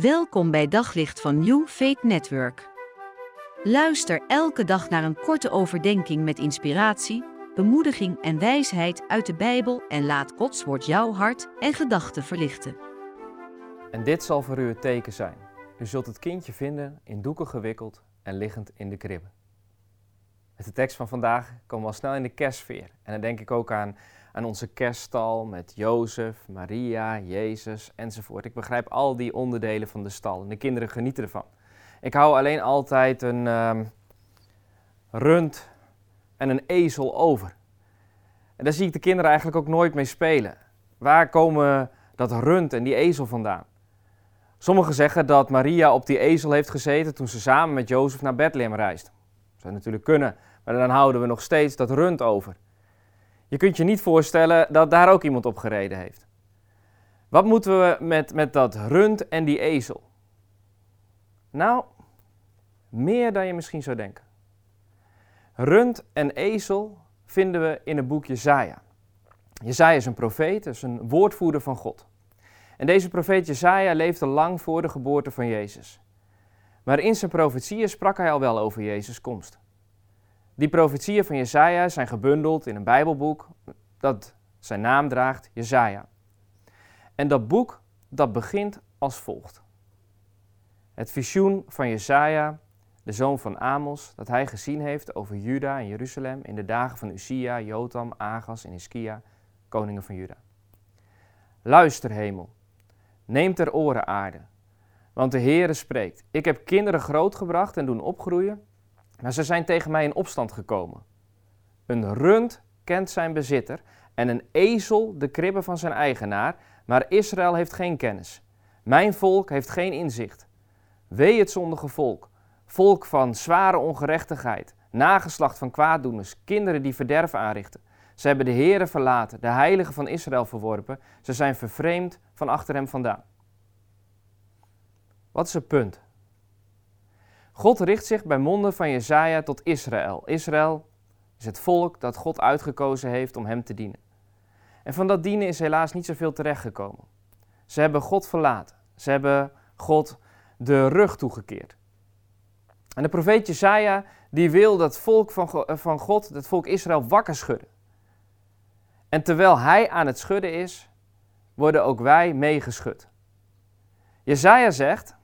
Welkom bij Daglicht van New Faith Network. Luister elke dag naar een korte overdenking met inspiratie, bemoediging en wijsheid uit de Bijbel en laat Gods woord jouw hart en gedachten verlichten. En dit zal voor u het teken zijn. U zult het kindje vinden in doeken gewikkeld en liggend in de kribbe. Met de tekst van vandaag komen we al snel in de kerstsfeer. En dan denk ik ook aan aan onze kerststal met Jozef, Maria, Jezus enzovoort. Ik begrijp al die onderdelen van de stal en de kinderen genieten ervan. Ik hou alleen altijd een um, rund en een ezel over. En daar zie ik de kinderen eigenlijk ook nooit mee spelen. Waar komen dat rund en die ezel vandaan? Sommigen zeggen dat Maria op die ezel heeft gezeten toen ze samen met Jozef naar Bethlehem reisde. Dat zou natuurlijk kunnen, maar dan houden we nog steeds dat rund over. Je kunt je niet voorstellen dat daar ook iemand op gereden heeft. Wat moeten we met, met dat rund en die ezel? Nou, meer dan je misschien zou denken. Rund en ezel vinden we in het boek Jezaja. Jezaja is een profeet, is een woordvoerder van God. En deze profeet Jezaja leefde lang voor de geboorte van Jezus. Maar in zijn profetieën sprak hij al wel over Jezus' komst. Die profetieën van Jesaja zijn gebundeld in een Bijbelboek dat zijn naam draagt, Jesaja. En dat boek dat begint als volgt. Het visioen van Jesaja, de zoon van Amos, dat hij gezien heeft over Juda en Jeruzalem in de dagen van Uzia, Jotam, Agas en Iskia, koningen van Juda. Luister hemel, neem ter oren aarde, want de Heere spreekt. Ik heb kinderen grootgebracht en doen opgroeien maar ze zijn tegen mij in opstand gekomen. Een rund kent zijn bezitter en een ezel de kribben van zijn eigenaar, maar Israël heeft geen kennis. Mijn volk heeft geen inzicht. Wee het zondige volk, volk van zware ongerechtigheid, nageslacht van kwaaddoeners, kinderen die verderf aanrichten. Ze hebben de Heere verlaten, de heilige van Israël verworpen. Ze zijn vervreemd van achter hem vandaan. Wat is het punt? God richt zich bij monden van Jezaja tot Israël. Israël is het volk dat God uitgekozen heeft om hem te dienen. En van dat dienen is helaas niet zoveel terechtgekomen. Ze hebben God verlaten. Ze hebben God de rug toegekeerd. En de profeet Jezaja die wil dat volk van, van God, het volk Israël, wakker schudden. En terwijl hij aan het schudden is, worden ook wij meegeschud. Jezaja zegt,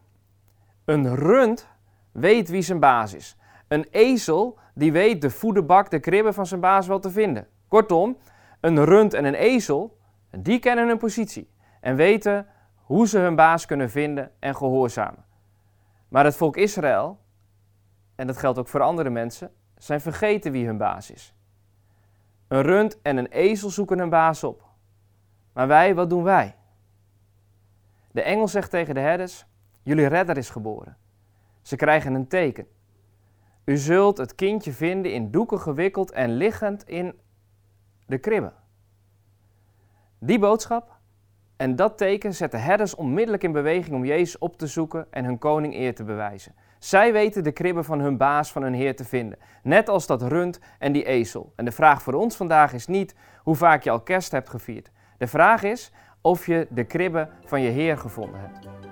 een rund weet wie zijn baas is. Een ezel die weet de voederbak, de kribben van zijn baas wel te vinden. Kortom, een rund en een ezel, die kennen hun positie en weten hoe ze hun baas kunnen vinden en gehoorzamen. Maar het volk Israël, en dat geldt ook voor andere mensen, zijn vergeten wie hun baas is. Een rund en een ezel zoeken hun baas op. Maar wij, wat doen wij? De engel zegt tegen de herders: Jullie redder is geboren. Ze krijgen een teken. U zult het kindje vinden in doeken gewikkeld en liggend in de kribbe. Die boodschap en dat teken zetten herders onmiddellijk in beweging om Jezus op te zoeken en hun koning eer te bewijzen. Zij weten de kribbe van hun baas, van hun heer te vinden. Net als dat rund en die ezel. En de vraag voor ons vandaag is niet hoe vaak je al kerst hebt gevierd. De vraag is of je de kribbe van je heer gevonden hebt.